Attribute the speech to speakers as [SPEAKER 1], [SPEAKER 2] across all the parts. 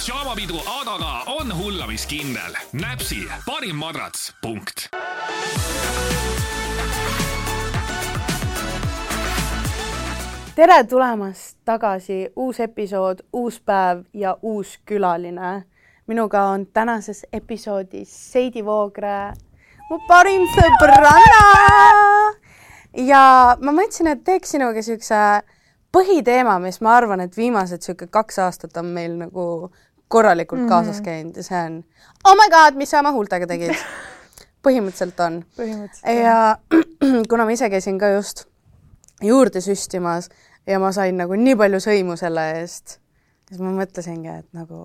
[SPEAKER 1] pidžaamapidu, aga ka on hullamiskindel. näpsi parim madrats, punkt.
[SPEAKER 2] tere tulemast tagasi, uus episood, uus päev ja uus külaline. minuga on tänases episoodis Seidi Voogre, mu parim sõbranna. ja ma mõtlesin, et teeks sinuga siukse põhiteema, mis ma arvan, et viimased sihuke kaks aastat on meil nagu korralikult mm -hmm. kaasas käinud ja see on oh my god, mis sa oma huultega tegid? põhimõtteliselt on. ja kuna ma ise käisin ka just juurde süstimas ja ma sain nagu nii palju sõimu selle eest, siis ma mõtlesingi, et nagu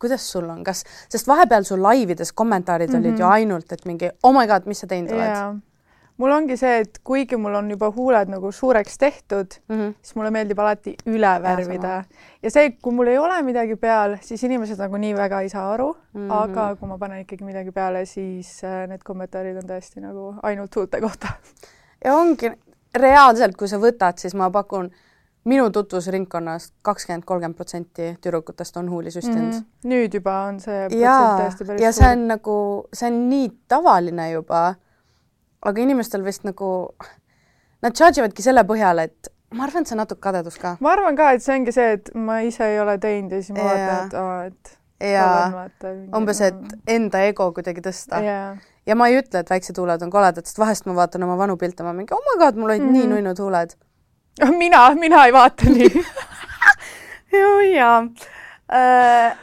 [SPEAKER 2] kuidas sul on, kas, sest vahepeal su laivides kommentaarid mm -hmm. olid ju mhm. ainult, et mingi oh my god, mis sa teinud oled?
[SPEAKER 3] Mul ongi see, et kuigi mul on juba huuled nagu suureks tehtud mm, -hmm. siis mulle meeldib alati üle värvida ja, ja see, kui mul ei ole midagi peal, siis inimesed nagu nii väga ei saa aru mm, -hmm. aga kui ma panen ikkagi midagi peale, siis äh, need kommentaarid on tõesti nagu ainult huulte kohta.
[SPEAKER 2] ja ongi reaalselt, kui sa võtad, siis ma pakun minu tutvusringkonnast kakskümmend, kolmkümmend protsenti tüdrukutest on huuli süstinud mm.
[SPEAKER 3] -hmm. nüüd juba on see päris
[SPEAKER 2] ja see on nagu, see on nii tavaline juba, aga inimestel vist nagu, nad charge ivadki selle põhjal, et ma arvan, et see on natuke kadedus ka.
[SPEAKER 3] ma arvan ka, et see ongi see, et ma ise ei ole teinud ja siis ma vaatan, et aa, et
[SPEAKER 2] jaa, umbes, et enda ego kuidagi tõsta yeah ja ma ei ütle, et väiksed huuled on koledad, sest vahest ma vaatan oma vanu pilte, ma mingi oh my god, mul olid mm -hmm. nii mhm. nunnud huuled.
[SPEAKER 3] mina, mina ei vaata nii
[SPEAKER 2] ju jaa äh,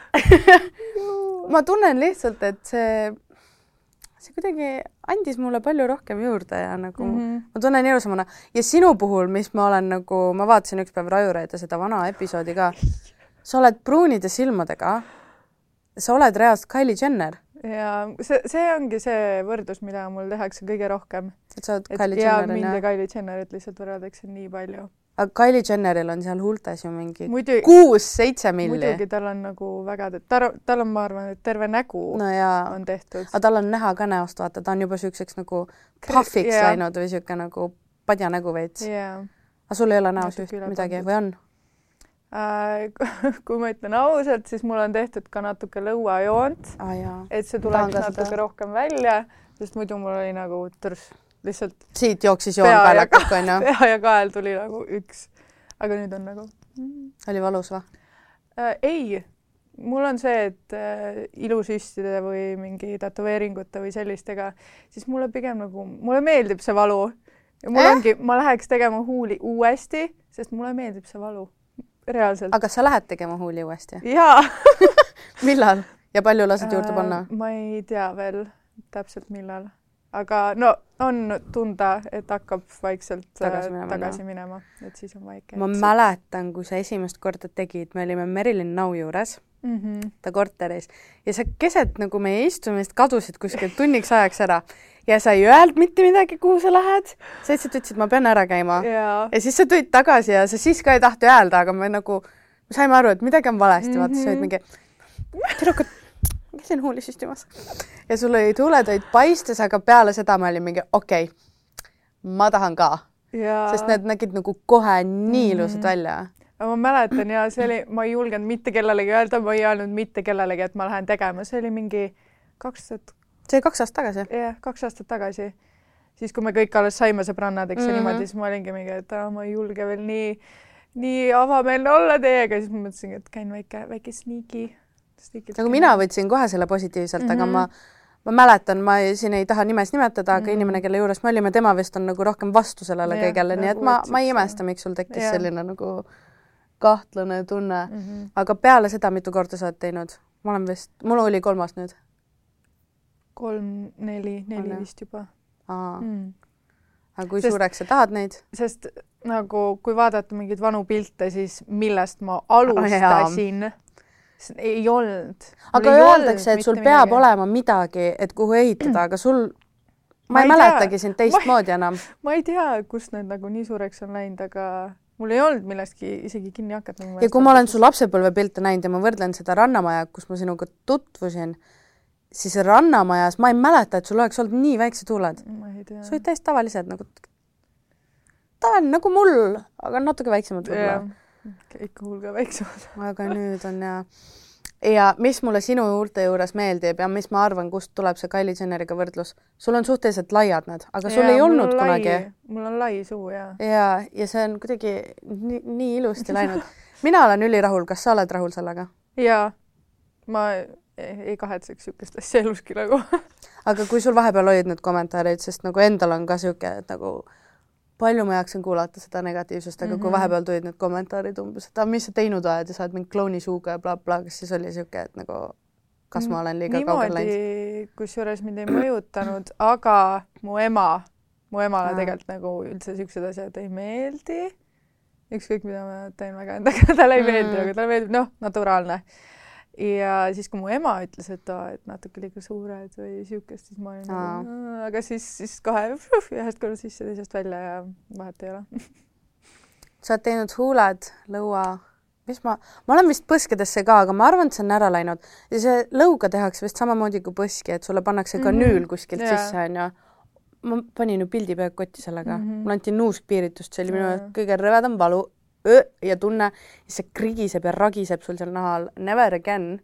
[SPEAKER 2] ma tunnen lihtsalt, et see kuidagi andis mulle palju rohkem juurde ja nagu mm -hmm. ma tunnen ilusamana ja sinu puhul, mis ma olen nagu, ma vaatasin üks päev Rajureid ja seda vana episoodi ka. sa oled pruunide silmadega. sa oled reaalselt Kylie Jenner
[SPEAKER 3] ja see, see ongi see võrdlus, mida mul tehakse kõige rohkem.
[SPEAKER 2] et sa oled Kylie Jenner,
[SPEAKER 3] ju? mind ja Kylie Jennerit lihtsalt võrreldakse nii palju.
[SPEAKER 2] Aga Kylie Jenneril on seal huultes ju mingi kuus-seitse milli.
[SPEAKER 3] muidugi, tal on nagu väga, tal, tal on, ma arvan, et terve nägu
[SPEAKER 2] no jaa.
[SPEAKER 3] on tehtud.
[SPEAKER 2] aga tal on näha ka näost, vaata, ta on juba niisuguseks nagu puhhiks yeah. läinud või niisugune nagu padjanägu veits
[SPEAKER 3] yeah..
[SPEAKER 2] aga sul ei ole näos üht midagi või on?
[SPEAKER 3] Äh, kui ma ütlen ausalt, siis mul on tehtud ka natuke lõuajoont
[SPEAKER 2] ah,,
[SPEAKER 3] et see tuleks natuke seda. rohkem välja, sest muidu mul oli nagu tõrs, lihtsalt.
[SPEAKER 2] siit jooksis joon kaelakalt onju?
[SPEAKER 3] pea ja kael tuli nagu üks, aga nüüd on nagu.
[SPEAKER 2] oli valus või
[SPEAKER 3] äh,? ei, mul on see, et äh, ilusüstide või mingi tätoveeringute või sellistega, siis mulle pigem nagu, mulle meeldib see valu ja mul eh? ongi, ma läheks tegema huuli uuesti, sest mulle meeldib see valu reaalselt.
[SPEAKER 2] aga kas sa lähed tegema huuli uuesti?
[SPEAKER 3] jaa
[SPEAKER 2] millal ja palju lased juurde äh, panna?
[SPEAKER 3] ma ei tea veel täpselt, millal, aga no on tunda, et hakkab vaikselt äh, tagasi minema, tagasi minema, et siis on väike.
[SPEAKER 2] ma mäletan, kui sa esimest korda tegid, me olime Merilin Nau juures
[SPEAKER 3] mm -hmm.
[SPEAKER 2] ta korteris ja sa keset nagu meie istumist kadusid kuskil tunniks ajaks ära ja sa ei öelnud mitte midagi, kuhu sa lähed. sa lihtsalt ütlesid, ma pean ära käima
[SPEAKER 3] yeah..
[SPEAKER 2] ja siis sa tulid tagasi ja sa siis ka ei tahtnud öelda, aga me nagu, me saime aru, et midagi on valesti mm, -hmm. vaata, sa olid mingi, tüdrukud, käisin huuli süstimas. ja sul olid huuled olid paistes, aga peale seda ma olin mingi, okei okay,, ma tahan ka sest need nägid nagu kohe nii ilusad mm -hmm. välja
[SPEAKER 3] ma mäletan ja see oli, ma ei julgenud mitte kellelegi öelda, ma ei öelnud mitte kellelegi, et ma lähen tegema, see oli mingi kaks tuhat
[SPEAKER 2] see oli kaks aastat tagasi?
[SPEAKER 3] jah, kaks aastat tagasi. siis, kui me kõik alles saime sõbrannadeks mm -hmm. niimoodi, siis ma olingi mingi, et aa, ma ei julge veel nii, nii avameelne olla teiega, siis ma mõtlesingi, et käin väike, väike sneaky.
[SPEAKER 2] Nagu mina võtsin kohe selle positiivselt mm, -hmm. aga mhm. ma ma mäletan, ma ei, siin ei taha nimes nimetada, aga mm. inimene, kelle juures me olime, tema vist on nagu rohkem vastu sellele yeah, kõigele, nii et ma, ma ei imesta, miks sul tekkis yeah. selline nagu kahtlane tunne mm. -hmm. aga peale seda, mitu korda sa oled teinud? ma olen vist, mul oli kolmas nüüd
[SPEAKER 3] kolm, neli, neli vist juba.
[SPEAKER 2] Mm. aga kui sest, suureks sa tahad neid?
[SPEAKER 3] sest nagu, kui vaadata mingeid vanu pilte, siis millest ma alustasin oh,, ei olnud.
[SPEAKER 2] aga öeldakse, et sul peab midagi. olema midagi, et kuhu ehitada, aga sul ma, ma ei, ei mäletagi sind teistmoodi enam.
[SPEAKER 3] ma ei tea, kust need nagu nii suureks on läinud, aga mul ei olnud millestki isegi kinni hakata.
[SPEAKER 2] ja kui ma olen su lapsepõlvepilte näinud ja ma võrdlen seda Rannamaja, kus ma sinuga tutvusin siis Rannamajas ma ei mäleta, et sul oleks olnud nii väiksed huuled. sul olid täiesti tavalised nagu, tavaline nagu mul, aga natuke väiksemad võib-olla.
[SPEAKER 3] Ikka hull ka väiksemad.
[SPEAKER 2] Aga nüüd on ja, ja mis mulle sinu juurte juures meeldib ja mis ma arvan, kust tuleb see Kylie Jenneriga võrdlus, sul on suhteliselt laiad need, aga sul
[SPEAKER 3] Jaa,
[SPEAKER 2] ei olnud
[SPEAKER 3] lai-
[SPEAKER 2] kunagi.
[SPEAKER 3] mul on lai suu ja
[SPEAKER 2] ja, ja see on kuidagi nii, nii ilusti läinud. mina olen ülirahul, kas sa oled rahul sellega?
[SPEAKER 3] ja ma ei, ei kahetseks niisugust asja eluski nagu.
[SPEAKER 2] Aga kui sul vahepeal olid need kommentaarid, sest nagu endal on ka niisugune, et nagu palju ma jaksan kuulata seda negatiivsust, aga mm -hmm. kui
[SPEAKER 3] Mhm.
[SPEAKER 2] vahepeal tulid need kommentaarid umbes, et mis sa teinud oled ja sa oled mingi klouni suuga ja blablabla bla, kas siis oli niisugune, et nagu kas ma olen liiga kaugele läinud?
[SPEAKER 3] kusjuures mind ei mõjutanud, aga mu ema, mu emale
[SPEAKER 2] Aa.
[SPEAKER 3] tegelikult nagu üldse niisugused asjad ei meeldi. ükskõik, mida ma teen väga endaga, talle ei
[SPEAKER 2] Mm.
[SPEAKER 3] meeldi, aga talle meeldib, noh, naturaalne. Ja siis, kui mu ema ütles, et aa, et natuke liiga suured või niisugust, siis ma olin nagu, aga siis, siis kohe püh, ühest korrast sisse, teisest välja ja vahet ei ole.
[SPEAKER 2] sa oled teinud huuled, lõua, mis ma, ma olen vist põskedesse ka, aga ma arvan, et see on ära läinud ja see lõuga tehakse vist samamoodi kui põski, et sulle pannakse kanüül
[SPEAKER 3] Mhm.
[SPEAKER 2] kuskilt
[SPEAKER 3] Jaa.
[SPEAKER 2] sisse, onju. ma panin ju pildi peaaegu kotti sellega mm. -hmm. mulle anti nuuskpiiritust, see oli minu
[SPEAKER 3] Jaa.
[SPEAKER 2] jaoks kõige rõvedam valu ja tunne, see krigiseb ja ragiseb sul seal nahal, never again.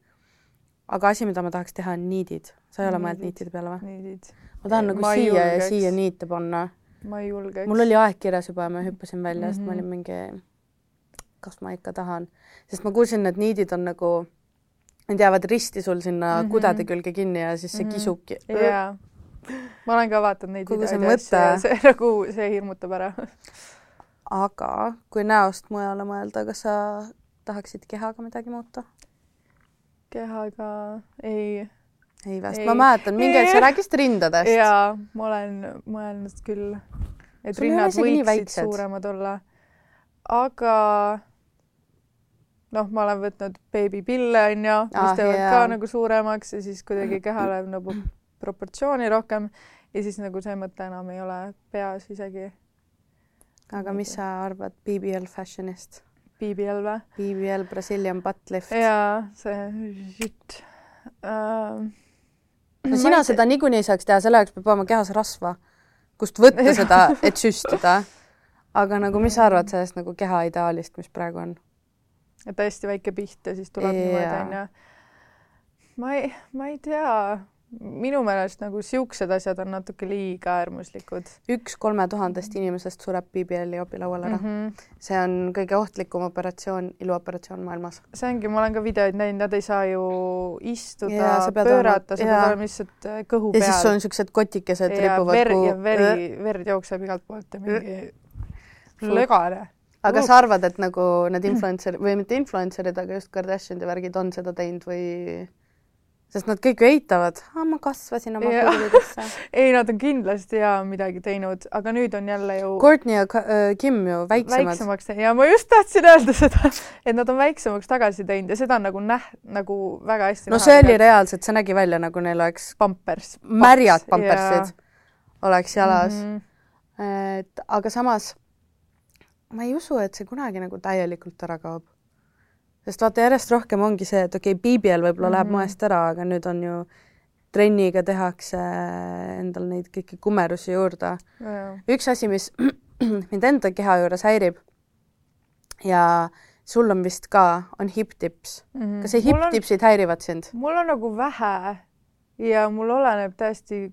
[SPEAKER 2] aga asi, mida ma tahaks teha, on niidid. sa ei ole mõelnud niitide peale või? ma tahan
[SPEAKER 3] Ei,
[SPEAKER 2] nagu
[SPEAKER 3] ma
[SPEAKER 2] siia ja siia niite panna.
[SPEAKER 3] ma ei julgeks.
[SPEAKER 2] mul oli aeg kirjas juba ja ma hüppasin välja mm, -hmm. sest ma
[SPEAKER 3] Mhm.
[SPEAKER 2] olin mingi, kas ma ikka tahan, sest ma kuulsin, et niidid on nagu, need jäävad risti sul sinna mm
[SPEAKER 3] Mhm.
[SPEAKER 2] -hmm. kudede külge kinni ja siis see
[SPEAKER 3] Mhm.
[SPEAKER 2] kisubki.
[SPEAKER 3] jaa, ma olen ka vaadanud neid videoid ja see nagu, see hirmutab ära.
[SPEAKER 2] Aga kui näost mujale mõelda, kas sa tahaksid kehaga midagi muuta?
[SPEAKER 3] kehaga ei.
[SPEAKER 2] ei vast, ma mäletan, mingi aeg sa rääkisid rindadest.
[SPEAKER 3] jaa, ma olen mõelnud küll, et
[SPEAKER 2] Sul
[SPEAKER 3] rinnad võiksid suuremad olla. aga noh, ma olen võtnud beebipille, onju, mis
[SPEAKER 2] Ah,
[SPEAKER 3] teevad
[SPEAKER 2] jaa.
[SPEAKER 3] ka nagu suuremaks ja siis kuidagi keha läheb nagu proportsiooni rohkem ja siis nagu see mõte enam ei ole peas isegi.
[SPEAKER 2] Aga mis sa arvad BBL fashionist?
[SPEAKER 3] BBL või?
[SPEAKER 2] BBL Brazilian butt lift.
[SPEAKER 3] jaa, see uh,.
[SPEAKER 2] no sina seda niikuinii ei saaks teha, selle jaoks peab olema kehas rasva, kust võtta seda, et süstida. aga nagu, mis sa arvad sellest nagu keha ideaalist, mis praegu on?
[SPEAKER 3] et hästi väike piht ja siis tuleb niimoodi onju. ma ei, ma ei tea, minu meelest nagu siuksed asjad on natuke liiga äärmuslikud
[SPEAKER 2] üks kolme tuhandest inimesest sureb BBL-i jopilaual ära mm.
[SPEAKER 3] mm.
[SPEAKER 2] -hmm. see on kõige ohtlikum operatsioon, iluoperatsioon maailmas.
[SPEAKER 3] see ongi, ma olen ka videoid näinud, nad ei saa ju istuda pöörata, sa pead olema lihtsalt äh, kõhu
[SPEAKER 2] ja
[SPEAKER 3] peal.
[SPEAKER 2] siis sul on niisugused kotikesed
[SPEAKER 3] ja
[SPEAKER 2] ripuvad
[SPEAKER 3] veri
[SPEAKER 2] kuhu-
[SPEAKER 3] ja veri, verd jookseb igalt poolt ja mingi lögane.
[SPEAKER 2] aga sa arvad, et nagu need influencer või mitte influencer'id, aga just Kardashianide värgid on seda teinud või? Sest nad kõik ju eitavad, ma kasvasin oma
[SPEAKER 3] Jaa.
[SPEAKER 2] kurvidesse.
[SPEAKER 3] ei, nad on kindlasti ja midagi teinud, aga nüüd on jälle ju
[SPEAKER 2] Courtney ja äh, Kim ju väiksemad.
[SPEAKER 3] väiksemaks ja ma just tahtsin öelda seda, et nad on väiksemaks tagasi teinud ja seda on nagu näh-, nagu väga hästi
[SPEAKER 2] no see oli reaalselt, see nägi välja nagu neil oleks
[SPEAKER 3] pampers.
[SPEAKER 2] märjad pampersid oleks jalas mm.
[SPEAKER 3] -hmm.
[SPEAKER 2] et aga samas ma ei usu, et see kunagi nagu täielikult ära kaob. Sest vaata, järjest rohkem ongi see, et okei okay,, BBL võib-olla mm -hmm. läheb
[SPEAKER 3] Mhm.
[SPEAKER 2] moest ära, aga nüüd on ju trenniga tehakse endal neid kõiki kumerusi juurde. üks asi, mis mind enda keha juures häirib ja sul on vist ka, on hip-tips mm. -hmm. kas see hip-tipsid häirivad sind?
[SPEAKER 3] mul on nagu vähe ja mul oleneb täiesti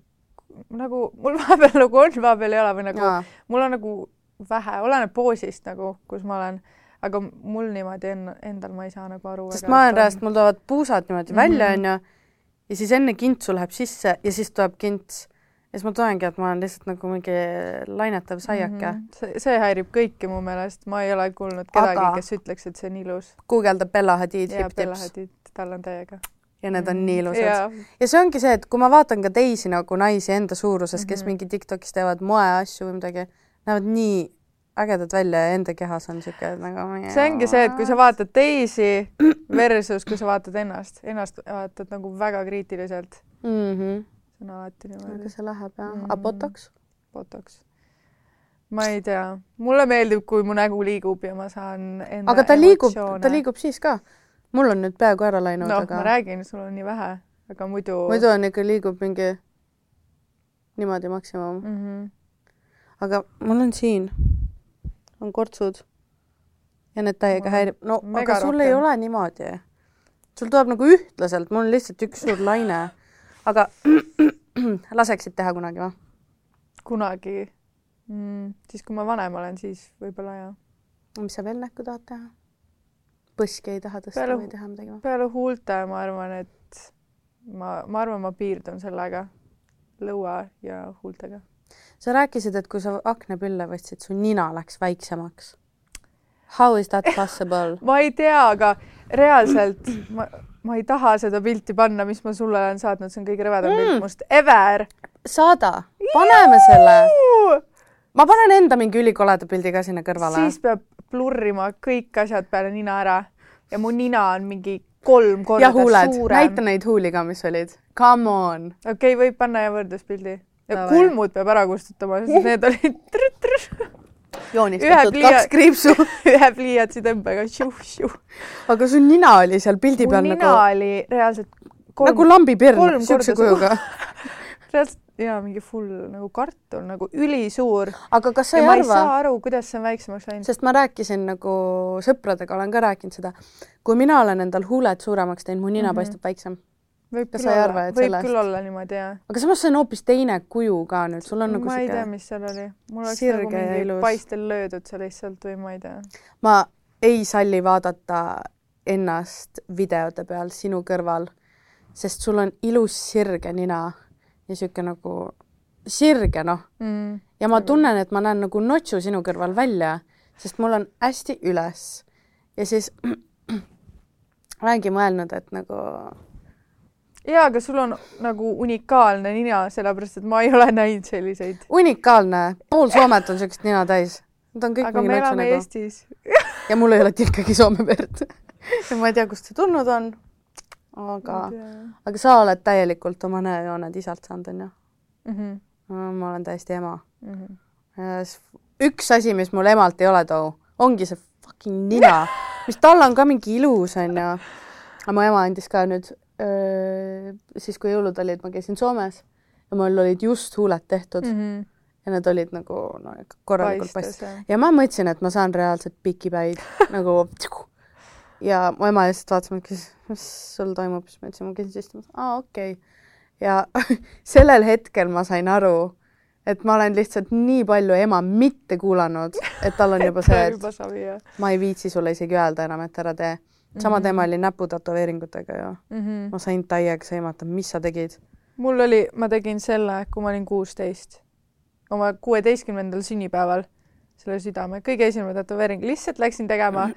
[SPEAKER 3] nagu, mul vahepeal nagu on, vahepeal ei ole või nagu
[SPEAKER 2] Aa.
[SPEAKER 3] mul on nagu vähe, oleneb poosist nagu, kus ma olen, aga mul niimoodi en, endal ma ei saa nagu aru.
[SPEAKER 2] sest ma olen reaalselt, mul tulevad puusad niimoodi mm -hmm. välja,
[SPEAKER 3] Mhm.
[SPEAKER 2] onju, ja siis enne kintsu läheb sisse ja siis tuleb kints. ja siis ma tulengi, et ma olen lihtsalt nagu mingi lainetav saiake mm. -hmm.
[SPEAKER 3] see, see häirib kõiki mu meelest, ma ei ole kuulnud kedagi
[SPEAKER 2] Aga-
[SPEAKER 3] kes ütleks, et see on ilus.
[SPEAKER 2] guugelda Bella Hadid hip-tips
[SPEAKER 3] tal on täiega.
[SPEAKER 2] ja need on nii ilusad
[SPEAKER 3] Jaa.
[SPEAKER 2] ja see ongi see, et kui ma vaatan ka teisi nagu naisi enda suuruses mm, -hmm. kes
[SPEAKER 3] Mhm.
[SPEAKER 2] mingi Tiktokis teevad moeasju või midagi, näevad nii ägedad välja ja enda kehas on niisugune nagu
[SPEAKER 3] see ongi see, et kui sa vaatad teisi versus kui sa vaatad ennast, ennast vaatad nagu väga kriitiliselt.
[SPEAKER 2] mm. -hmm.
[SPEAKER 3] see on alati
[SPEAKER 2] aga
[SPEAKER 3] niimoodi.
[SPEAKER 2] see läheb jah mm. -hmm. aga botox?
[SPEAKER 3] botox. ma ei tea, mulle meeldib, kui mu nägu liigub ja ma saan enda
[SPEAKER 2] aga ta liigub, ta liigub siis ka. mul on nüüd peaaegu ära läinud
[SPEAKER 3] noh,
[SPEAKER 2] aga
[SPEAKER 3] ma räägin, sul on nii vähe, aga muidu.
[SPEAKER 2] muidu on ikka, liigub mingi niimoodi maksimum mm.
[SPEAKER 3] -hmm.
[SPEAKER 2] aga mul on siin, on kortsud ja need täiega häirib, no aga sul ei
[SPEAKER 3] rohkem.
[SPEAKER 2] ole niimoodi. sul tuleb nagu ühtlaselt, mul on lihtsalt üks suur laine. aga laseksid teha kunagi või?
[SPEAKER 3] kunagi mm,, siis kui ma vanem olen, siis võib-olla jah.
[SPEAKER 2] mis sa veel näkku tahad teha? põski ei taha tõsta
[SPEAKER 3] Peale-
[SPEAKER 2] või teha midagi või?
[SPEAKER 3] peale huulte ma arvan, et ma, ma arvan, ma piirdun sellega, lõua ja huultega.
[SPEAKER 2] Sa rääkisid, et kui sa aknapülle võtsid, su nina läks väiksemaks. How is that possible?
[SPEAKER 3] ma ei tea, aga reaalselt ma, ma ei taha seda pilti panna, mis ma sulle olen saatnud, see on kõige rõvedam mm. pilt must ever.
[SPEAKER 2] saada, paneme selle. ma panen enda mingi ülikoleda pildi ka sinna kõrvale.
[SPEAKER 3] siis peab blurrima kõik asjad peale nina ära ja mu nina on mingi kolm korda suurem.
[SPEAKER 2] näita neid huuli ka, mis olid. Come on.
[SPEAKER 3] okei okay,, võib panna ja võrdluspildi. Ja kulmud peab ära kustutama, sest need olid trrr-trrr
[SPEAKER 2] joonistatud
[SPEAKER 3] Ühe
[SPEAKER 2] kaks kriipsu.
[SPEAKER 3] ühe pliiatsi tõmbega šiu-šiu.
[SPEAKER 2] aga su nina oli seal pildi peal
[SPEAKER 3] nina
[SPEAKER 2] nagu,
[SPEAKER 3] oli reaalselt kolm
[SPEAKER 2] nagu lambipirn siukse kujuga.
[SPEAKER 3] reaalselt ja mingi full nagu kartul nagu ülisuur
[SPEAKER 2] aga kas sa
[SPEAKER 3] ja
[SPEAKER 2] ei
[SPEAKER 3] ma ei
[SPEAKER 2] arva
[SPEAKER 3] saa, aru, kuidas see on väiksemaks läinud.
[SPEAKER 2] sest ma rääkisin nagu sõpradega olen ka rääkinud seda, kui mina olen endal huuled suuremaks teinud, mu nina mm. -hmm. paistab väiksem.
[SPEAKER 3] Võib küll olla võib
[SPEAKER 2] sellest?
[SPEAKER 3] küll olla niimoodi jah.
[SPEAKER 2] aga samas see on hoopis teine kuju ka nüüd, sul on nagu
[SPEAKER 3] ma ei tea, mis seal oli. mul oleks nagu mingi paistel löödud see lihtsalt või ma ei tea.
[SPEAKER 2] ma ei salli vaadata ennast videote peal sinu kõrval, sest sul on ilus sirge nina ja sihuke nagu sirge noh,
[SPEAKER 3] Mm.
[SPEAKER 2] ja ma tunnen, et ma näen nagu notsu sinu kõrval välja, sest mul on hästi üles ja siis olengi mõelnud, et nagu
[SPEAKER 3] jaa, aga sul on nagu unikaalne nina, sellepärast et ma ei ole näinud selliseid.
[SPEAKER 2] unikaalne, pool Soomet on siukest nina täis. Nad on kõik
[SPEAKER 3] aga me elame
[SPEAKER 2] nägu
[SPEAKER 3] Eestis.
[SPEAKER 2] ja mul ei ole tilkagi Soome verd. ma ei tea, kust see tulnud on. aga, aga sa oled täielikult oma näojooned isalt saanud, onju.
[SPEAKER 3] Mhm,
[SPEAKER 2] ma olen täiesti ema. üks asi, mis mul emalt ei ole too, ongi see fucking nina, mis tal on ka mingi ilus, onju. aga mu ema andis ka nüüd, siis kui jõulud olid, ma käisin Soomes ja mul olid just huuled tehtud mm. -hmm. ja need olid nagu no korralikult
[SPEAKER 3] jah.
[SPEAKER 2] ja ma mõtlesin, et ma saan reaalselt pikipäid nagu ja mu ema lihtsalt vaatas mind, küsis, mis sul toimub, siis ma ütlesin, ma käisin süstimas, aa okei okay.. ja sellel hetkel ma sain aru, et ma olen lihtsalt nii palju ema mitte kuulanud, et tal on juba see, et ma ei viitsi sulle isegi öelda enam, et ära tee. Sama teema oli näputatoveeringutega ja
[SPEAKER 3] mm. -hmm.
[SPEAKER 2] ma sain täiega sõimata, mis sa tegid.
[SPEAKER 3] mul oli, ma tegin selle, kui ma olin kuusteist, oma kuueteistkümnendal sünnipäeval selle südame, kõige esimene tätoveering, lihtsalt läksin tegema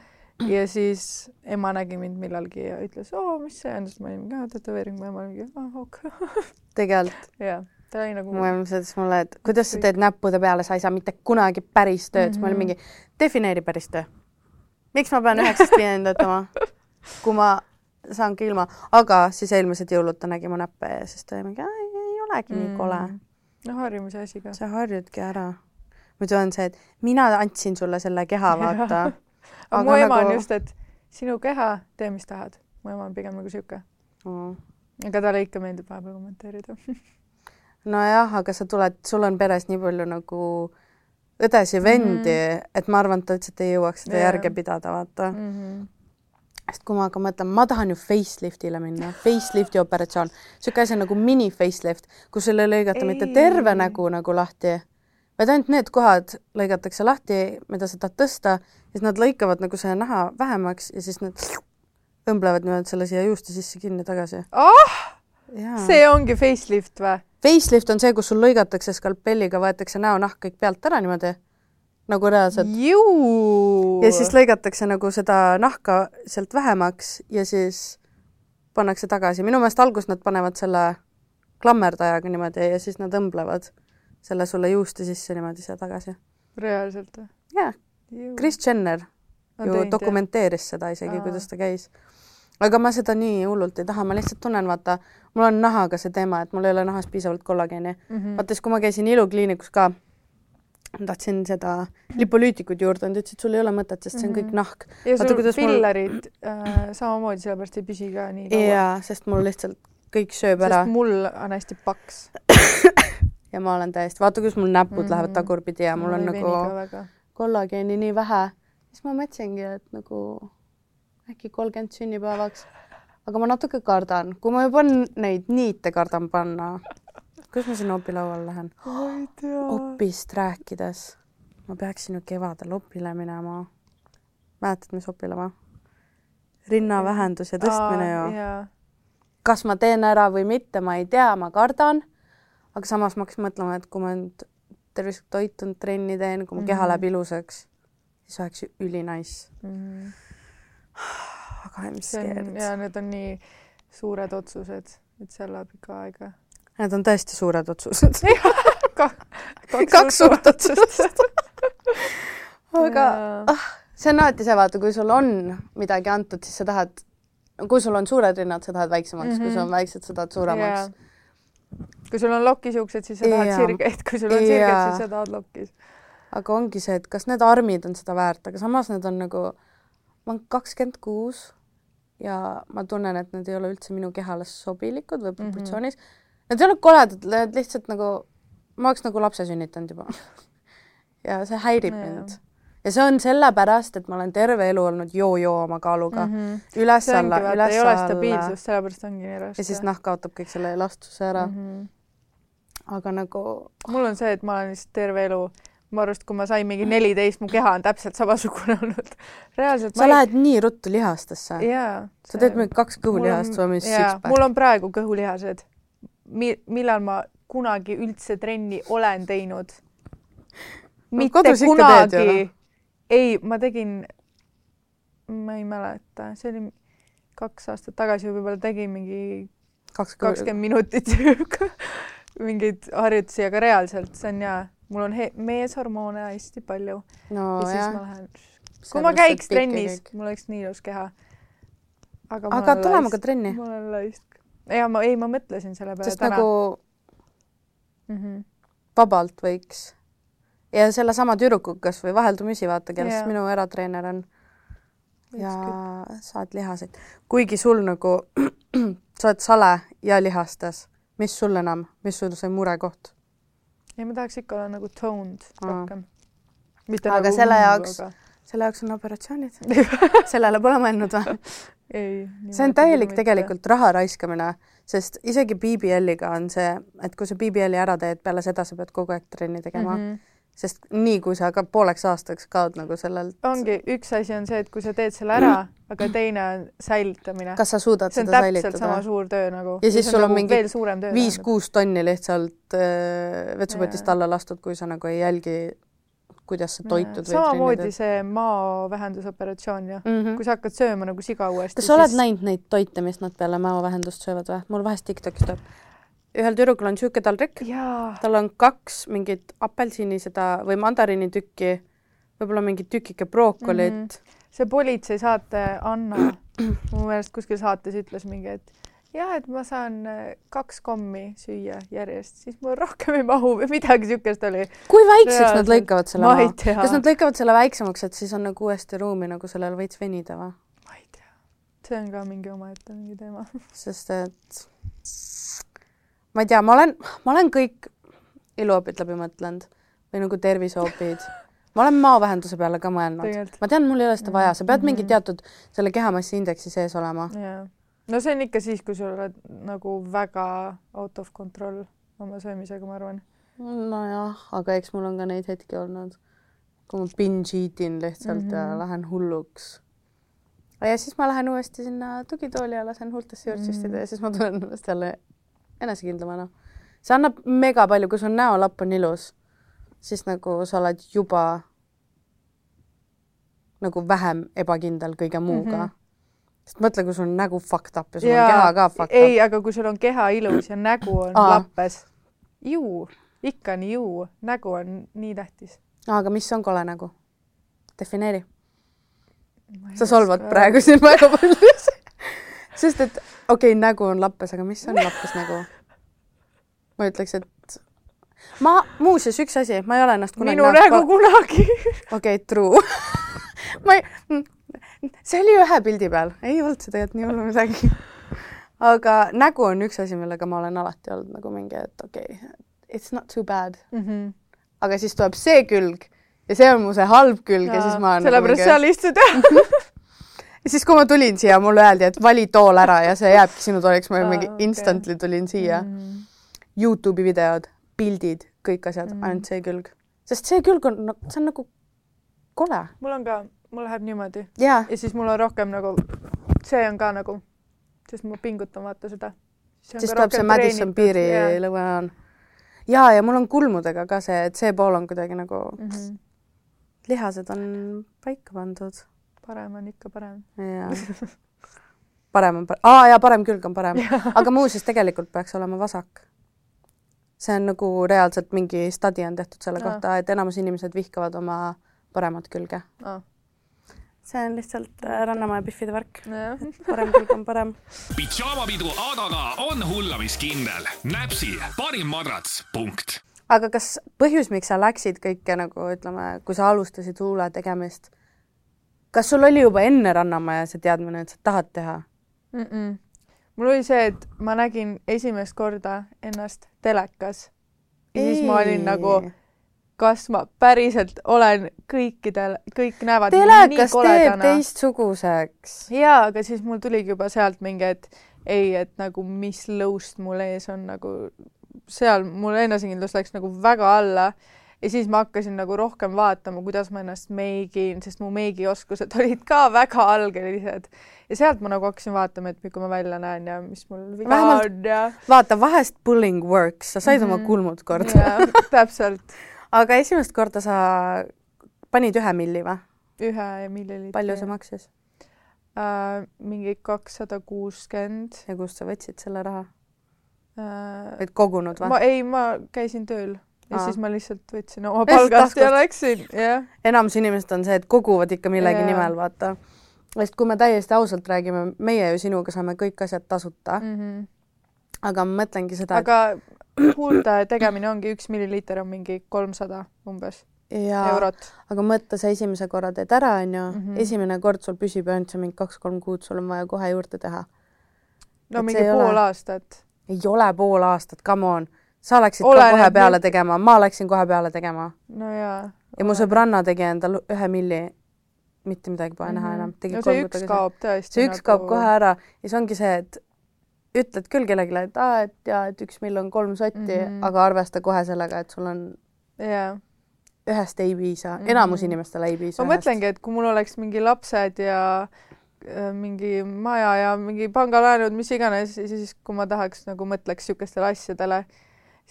[SPEAKER 3] ja siis ema nägi mind millalgi ja ütles, oo, mis see on, siis ma olin ka tätoveering, mu ema oli ah ok.
[SPEAKER 2] tegelikult
[SPEAKER 3] ja ta oli nagu
[SPEAKER 2] mu ema ütles mulle, et kuidas sa teed näppude peale, sa ei saa mitte kunagi päris tööd mm, -hmm. ma olin mingi, defineeri päris töö. Miks ma pean üheksast viieni töötama, kui ma saangi ilma, aga siis eelmised jõulud ta nägi mu näppe ja siis ta oli mingi, ei olegi nii kole.
[SPEAKER 3] no harjumise asi ka.
[SPEAKER 2] sa harjudki ära. muidu on see, et mina andsin sulle selle keha, vaata.
[SPEAKER 3] aga mu ema on just, et sinu keha, tee mis tahad. mu ema on pigem nagu sihuke,
[SPEAKER 2] Mm.
[SPEAKER 3] aga talle ikka meeldib vahepeal kommenteerida.
[SPEAKER 2] nojah, aga sa tuled, sul on peres nii palju nagu õdes ja vendi mm, -hmm. et ma arvan, et ta lihtsalt ei jõuaks seda
[SPEAKER 3] Jaa.
[SPEAKER 2] järge pidada, vaata.
[SPEAKER 3] Mhm.
[SPEAKER 2] sest kui ma hakkan mõtlema, ma tahan ju facelift'ile minna, facelifti operatsioon, niisugune asi nagu mini facelift, kus sulle ei lõigata mitte terve
[SPEAKER 3] Ei.
[SPEAKER 2] nägu nagu lahti, vaid ainult need kohad lõigatakse lahti, mida sa tahad tõsta, siis nad lõikavad nagu selle naha vähemaks ja siis nad õmblevad niimoodi selle siia juuste sisse kinni tagasi. jaa.
[SPEAKER 3] see ongi facelift või?
[SPEAKER 2] Facelift on see, kus sul lõigatakse skalpelliga, võetakse näonahk kõik pealt ära niimoodi, nagu reaalselt. ja siis lõigatakse nagu seda nahka sealt vähemaks ja siis pannakse tagasi. minu meelest alguses nad panevad selle klammerdajaga niimoodi ja siis nad õmblevad selle sulle juuste sisse niimoodi siia tagasi.
[SPEAKER 3] reaalselt või?
[SPEAKER 2] jaa, Kris Jenner ju dokumenteeris seda isegi, kuidas ta käis. Aga ma seda nii hullult ei taha, ma lihtsalt tunnen, vaata, mul on nahaga see teema, et mul ei ole nahas piisavalt kollageeni mm.
[SPEAKER 3] Mhm.
[SPEAKER 2] -hmm. vaata siis, kui ma käisin ilukliinikus ka, tahtsin seda lipolüütikut juurde anda, ütlesid, sul ei ole mõtet, sest see on kõik nahk.
[SPEAKER 3] ja
[SPEAKER 2] Vaata,
[SPEAKER 3] sul
[SPEAKER 2] kuidas mul-
[SPEAKER 3] fillerid äh, samamoodi, sellepärast ei püsi ka nii kaua.
[SPEAKER 2] jaa, sest mul lihtsalt kõik sööb ära
[SPEAKER 3] sest mul on hästi paks.
[SPEAKER 2] ja ma olen täiesti, vaata, kuidas mul näpud mm
[SPEAKER 3] Mhm.
[SPEAKER 2] -hmm. lähevad tagurpidi ja mul on nagu kollageeni nii vähe, siis ma mõtlesingi, et nagu äkki kolmkümmend sünnipäevaks aga ma natuke kardan, kui ma juba neid niite kardan panna. kus ma sinna opilauale lähen?
[SPEAKER 3] ma
[SPEAKER 2] opist rääkides, ma peaksin ju kevadel opile minema. mäletad, mis opile või? rinnavähendus ja tõstmine ju. kas ma teen ära või mitte, ma ei tea, ma kardan. aga samas ma hakkasin mõtlema, et kui ma nüüd tervislik toitunud trenni teen, kui mu keha
[SPEAKER 3] Mhm.
[SPEAKER 2] läheb ilusaks, siis oleks ju ülinais.
[SPEAKER 3] Mhm.
[SPEAKER 2] Aga I m
[SPEAKER 3] see
[SPEAKER 2] scared.
[SPEAKER 3] ja need on nii suured otsused, et seal läheb ikka aega.
[SPEAKER 2] Need on tõesti suured otsused.
[SPEAKER 3] kaks
[SPEAKER 2] suurt otsust. aga ah, see on alati see, vaata, kui sul on midagi antud, siis sa tahad, kui sul on suured rinnad, sa tahad väiksemaks mm, -hmm. kui sul on väiksed, sa tahad suuremaks.
[SPEAKER 3] kui sul on lokisiuksed, siis sa tahad
[SPEAKER 2] Jaa.
[SPEAKER 3] sirgeid, kui sul on sirged,
[SPEAKER 2] Jaa.
[SPEAKER 3] siis sa tahad lokis.
[SPEAKER 2] aga ongi see, et kas need armid on seda väärt, aga samas need on nagu, ma olen kakskümmend kuus ja ma tunnen, et need ei ole üldse minu kehale sobilikud või proportsioonis mm. -hmm. Need ei ole koledad, need lihtsalt nagu, ma oleks nagu lapse sünnitanud juba. ja see häirib
[SPEAKER 3] Jaa.
[SPEAKER 2] mind. ja see on sellepärast, et ma olen terve elu olnud joo-joo oma kaaluga mm. -hmm. üles-alla,
[SPEAKER 3] Mhm. vaata, ei ole
[SPEAKER 2] üles-alla
[SPEAKER 3] stabiilsust, sellepärast ongi nii raske.
[SPEAKER 2] ja siis nahk kaotab kõik selle elastuse ära mm.
[SPEAKER 3] Mhm.
[SPEAKER 2] -hmm. aga nagu
[SPEAKER 3] mul on see, et ma olen lihtsalt terve elu, ma arvan, et kui ma sain mingi neliteist, mu keha on täpselt samasugune olnud. reaalselt
[SPEAKER 2] sa lähed nii ruttu lihastesse.
[SPEAKER 3] jaa.
[SPEAKER 2] sa teed mingi kaks kõhulihast või
[SPEAKER 3] jaa,
[SPEAKER 2] six-pack.
[SPEAKER 3] mul on praegu kõhulihased Mi-, millal ma kunagi üldse trenni olen teinud. mitte
[SPEAKER 2] ju,
[SPEAKER 3] kunagi
[SPEAKER 2] noh..
[SPEAKER 3] ei, ma tegin, ma ei mäleta, see oli kaks aastat tagasi võib-olla tegin mingi
[SPEAKER 2] kaks
[SPEAKER 3] kakskümmend minutit mingeid harjutusi, aga reaalselt see on jaa, mul on meeshormoone hästi palju
[SPEAKER 2] no
[SPEAKER 3] ja siis
[SPEAKER 2] jah
[SPEAKER 3] ma. lähen, kui ma käiks trennis, mul oleks nii ilus keha. aga
[SPEAKER 2] aga tulema ka trenni,
[SPEAKER 3] ma olen laisk. ja ma, ei, ma mõtlesin selle peale
[SPEAKER 2] sest
[SPEAKER 3] täna
[SPEAKER 2] nagu
[SPEAKER 3] mm. -hmm.
[SPEAKER 2] vabalt võiks. ja sellesama tüdrukuga kas või vaheldumisi vaata, kellest
[SPEAKER 3] Jaa.
[SPEAKER 2] minu eratreener on ja saad lihaseid, kuigi sul nagu sa oled sale ja lihastes, mis sul enam, mis sul see murekoht?
[SPEAKER 3] ei, ma tahaks ikka olla nagu toned rohkem.
[SPEAKER 2] Aga
[SPEAKER 3] nagu
[SPEAKER 2] selle jaoks-
[SPEAKER 3] aga...
[SPEAKER 2] selle jaoks on operatsioonid. sellele pole mõelnud või?
[SPEAKER 3] ei.
[SPEAKER 2] see on täielik. tegelikult raha raiskamine, sest isegi BBL-iga on see, et kui sa BBL-i ära teed, peale seda sa pead kogu aeg trenni tegema mm. -hmm. Sest nii kui sa ka pooleks aastaks kaod nagu sellelt,
[SPEAKER 3] ongi, üks asi on see, et kui sa teed selle ära, aga teine on säilitamine.
[SPEAKER 2] kas sa suudad
[SPEAKER 3] see on
[SPEAKER 2] seda
[SPEAKER 3] täpselt sama
[SPEAKER 2] säilitada?
[SPEAKER 3] suur töö nagu.
[SPEAKER 2] Ja siis sul on
[SPEAKER 3] nagu
[SPEAKER 2] mingi
[SPEAKER 3] veel suurem töö.
[SPEAKER 2] viis-kuus tonni lihtsalt äh, vetsupotist alla lastud, kui sa nagu ei jälgi, kuidas sa toitud
[SPEAKER 3] samamoodi see maovähendusoperatsioon ju.
[SPEAKER 2] Mm -hmm.
[SPEAKER 3] kui sa hakkad sööma nagu siga uuesti.
[SPEAKER 2] kas sa oled näinud neid toite, mis nad peale mäovähendust söövad või? mul vahest Tiktokis tuleb. Ühel tüdrukul on niisugune taldrik, tal on kaks mingit apelsini seda või mandariinitükki, võib-olla mingi tükike brookolit mm. -hmm.
[SPEAKER 3] see politseisaate Anna mu meelest kuskil saates ütles mingi, et ja et ma saan äh, kaks kommi süüa järjest, siis mul rohkem ei mahu või midagi siukest oli.
[SPEAKER 2] kui väikseks nad
[SPEAKER 3] Reaalselt.
[SPEAKER 2] lõikavad selle maha? kas nad lõikavad selle väiksemaks, et siis on nagu uuesti ruumi nagu sellel veits venida või?
[SPEAKER 3] ma ei tea, see on ka mingi omaette mingi teema.
[SPEAKER 2] sest et ma ei tea, ma olen, ma olen kõik iluopid läbi mõtlenud või nagu terviseopid. ma olen maovähenduse peale ka mõelnud. Ma tean, mul ei ole seda vaja, sa pead
[SPEAKER 3] Mhm.
[SPEAKER 2] mingi teatud selle kehamassi indeksi sees olema.
[SPEAKER 3] jaa, no see on ikka siis, kui sul oled nagu väga out of control oma söömisega, ma arvan.
[SPEAKER 2] nojah, aga eks mul on ka neid hetki olnud, kui ma binge eat in lihtsalt mm -hmm. ja
[SPEAKER 3] Mhm.
[SPEAKER 2] lähen hulluks. ja siis ma lähen uuesti sinna tugitooli ja lasen huultesse jurtsistida
[SPEAKER 3] Mhm.
[SPEAKER 2] ja siis ma tunnen ennast jälle enesekindlamana. see annab mega palju, kui su näolapp on ilus, siis nagu sa oled juba nagu vähem ebakindel kõige muuga mm. -hmm. sest mõtle, kui sul on nägu fucked up ja sul on keha ka fucked
[SPEAKER 3] ei,
[SPEAKER 2] up.
[SPEAKER 3] aga kui sul on keha ilus ja nägu on
[SPEAKER 2] Aa.
[SPEAKER 3] lappes, ju, ikka on ju, nägu on nii tähtis.
[SPEAKER 2] aga mis on kole nägu? defineeri. sa solvad praegu siin väga paljusid. sest et okei okay,, nägu on lappes, aga mis on lappes nägu? ma ütleks, et ma, muuseas üks asi, ma ei ole ennast kunagi
[SPEAKER 3] minu nägu. kunagi.
[SPEAKER 2] okei true. ma ei, see oli ühe pildi peal, ei olnud see tegelikult nii hullu midagi. aga nägu on üks asi, millega ma olen alati olnud nagu mingi, et okei okay,, it's not too bad,
[SPEAKER 3] Mhm.
[SPEAKER 2] aga siis tuleb see külg ja see on mu see halb külg ja, ja siis ma olen
[SPEAKER 3] sellepärast
[SPEAKER 2] nagu
[SPEAKER 3] seal istud jah.
[SPEAKER 2] Ja siis, kui ma tulin siia, mulle öeldi, et vali tool ära ja see jääbki sinu tooliks, ma mingi
[SPEAKER 3] okei.
[SPEAKER 2] instantly tulin siia mm.. Youtube'i videod, pildid, kõik asjad mm., ainult see külg. sest see külg on, see on nagu kole.
[SPEAKER 3] mul on ka, mul läheb niimoodi
[SPEAKER 2] jaa,
[SPEAKER 3] ja siis mul on rohkem nagu, see on ka nagu, sest ma pingutan vaata seda.
[SPEAKER 2] siis tuleb see Madison piiri lõve on. jaa, ja mul on kulmudega ka see, et see pool on kuidagi nagu,
[SPEAKER 3] mm. -hmm.
[SPEAKER 2] lihased on paika pandud
[SPEAKER 3] parem on ikka parem.
[SPEAKER 2] ja parem on, aa jaa, parem külg on parem, aga muuseas tegelikult peaks olema vasak. see on nagu reaalselt mingi stadi on tehtud selle
[SPEAKER 3] Aa.
[SPEAKER 2] kohta, et enamus inimesed vihkavad oma paremat külge. See on lihtsalt äh, Rannamäe Biffide värk, parem külg on parem.
[SPEAKER 1] pidžaamapidu Adaga on hullamiskindel. näpsi parim madrats, punkt
[SPEAKER 2] aga kas põhjus, miks sa läksid kõike nagu ütleme, kui sa alustasid huule tegemist, kas sul oli juba enne Rannamäe see teadmine, et sa tahad teha?
[SPEAKER 3] mm. -mm. mul oli see, et ma nägin esimest korda ennast telekas ja siis ma olin nagu, kas ma päriselt olen kõikidel, kõik näevad
[SPEAKER 2] telekas teeb teistsuguseks.
[SPEAKER 3] jaa, aga siis mul tuligi juba sealt mingi, et ei, et nagu mis lõust mul ees on nagu seal mul enesekindlus läks nagu väga alla ja siis ma hakkasin nagu rohkem vaatama, kuidas ma ennast meigin, sest mu meigioskused olid ka väga algelised ja sealt ma nagu hakkasin vaatama, et milline ma välja näen ja mis mul viga
[SPEAKER 2] Vähemalt-
[SPEAKER 3] on ja
[SPEAKER 2] vaata, vahest pulling works, sa said mm -hmm.
[SPEAKER 3] Mhm.
[SPEAKER 2] oma kulmud korda.
[SPEAKER 3] täpselt
[SPEAKER 2] aga esimest korda sa panid ühe milli või?
[SPEAKER 3] ühe milliliitri.
[SPEAKER 2] palju see maksis
[SPEAKER 3] äh,? mingi kakssada kuuskümmend
[SPEAKER 2] ja kust sa võtsid selle raha?
[SPEAKER 3] äh,.
[SPEAKER 2] olid kogunud või
[SPEAKER 3] ma? ei, ma käisin tööl ja
[SPEAKER 2] Aa.
[SPEAKER 3] siis ma lihtsalt võtsin oma palgast ja läksin, jah.
[SPEAKER 2] enamus inimesed on see, et koguvad ikka millegi
[SPEAKER 3] Jaa.
[SPEAKER 2] nimel, vaata. sest kui me täiesti ausalt räägime, meie ju sinuga saame kõik asjad tasuta mm, -hmm. aga ma mõtlengi seda,
[SPEAKER 3] aga huulte tegemine ongi üks milliliiter on mingi kolmsada umbes
[SPEAKER 2] et jaa,
[SPEAKER 3] eurot.
[SPEAKER 2] aga mõtle, sa esimese korra teed ära, onju
[SPEAKER 3] Mhm.,
[SPEAKER 2] esimene kord sul püsib ainult see mingi kaks-kolm kuud, sul on vaja kohe juurde teha.
[SPEAKER 3] no
[SPEAKER 2] Et
[SPEAKER 3] mingi
[SPEAKER 2] ei ole-
[SPEAKER 3] pool aastat.
[SPEAKER 2] ei ole pool aastat, come on. Sa läksid ka
[SPEAKER 3] Oleneb
[SPEAKER 2] kohe peale
[SPEAKER 3] nüüd-
[SPEAKER 2] tegema, ma läksin kohe peale tegema
[SPEAKER 3] no jaa.
[SPEAKER 2] ja mu. sõbranna tegi endal ühe milli, mitte midagi pole näha enam, tegi
[SPEAKER 3] Mhm. no
[SPEAKER 2] kolm
[SPEAKER 3] see üks kaob tõesti.
[SPEAKER 2] see üks kaob kohe ära ja see ongi see, et ütled küll kellelegi, et aa, et jaa, et üks mill on kolm sotti mm. -hmm. aga arvesta kohe sellega, et sul on
[SPEAKER 3] jaa.
[SPEAKER 2] ühest ei piisa mm. -hmm. enamus inimestele ei piisa
[SPEAKER 3] ma mõtlengi, et kui mul oleks mingi lapsed ja äh, mingi maja ja mingi pangalaenud, mis iganes, siis kui ma tahaks nagu mõtleks niisugustele asjadele,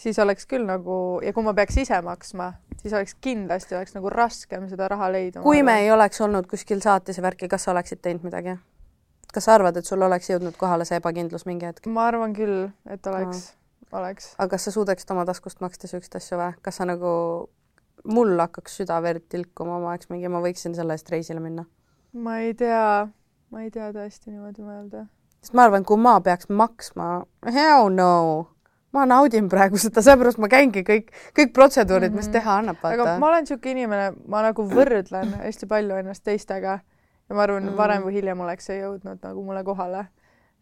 [SPEAKER 3] siis oleks küll nagu ja kui ma peaks ise maksma, siis oleks kindlasti oleks nagu raskem seda raha leida.
[SPEAKER 2] kui me ei oleks olnud kuskil saates ja värki, kas sa oleksid teinud midagi? kas sa arvad, et sul oleks jõudnud kohale see ebakindlus mingi hetk?
[SPEAKER 3] ma arvan küll, et oleks, oleks.
[SPEAKER 2] aga kas sa suudaksid oma taskust maksta siukseid asju või? kas sa nagu, mul hakkaks süda verd tilkuma, ma oleks mingi, ma võiksin selle eest reisile minna.
[SPEAKER 3] ma ei tea, ma ei tea tõesti niimoodi mõelda.
[SPEAKER 2] sest ma arvan, kui ma peaks maksma, hell no, ma naudin praegu seda, sellepärast ma käingi kõik, kõik protseduurid, mis
[SPEAKER 3] Mhm.
[SPEAKER 2] teha annab,
[SPEAKER 3] aga ma. olen niisugune inimene, ma nagu võrdlen hästi palju ennast teistega ja ma arvan
[SPEAKER 2] Mm.
[SPEAKER 3] mm., varem või hiljem oleks see jõudnud nagu mulle kohale.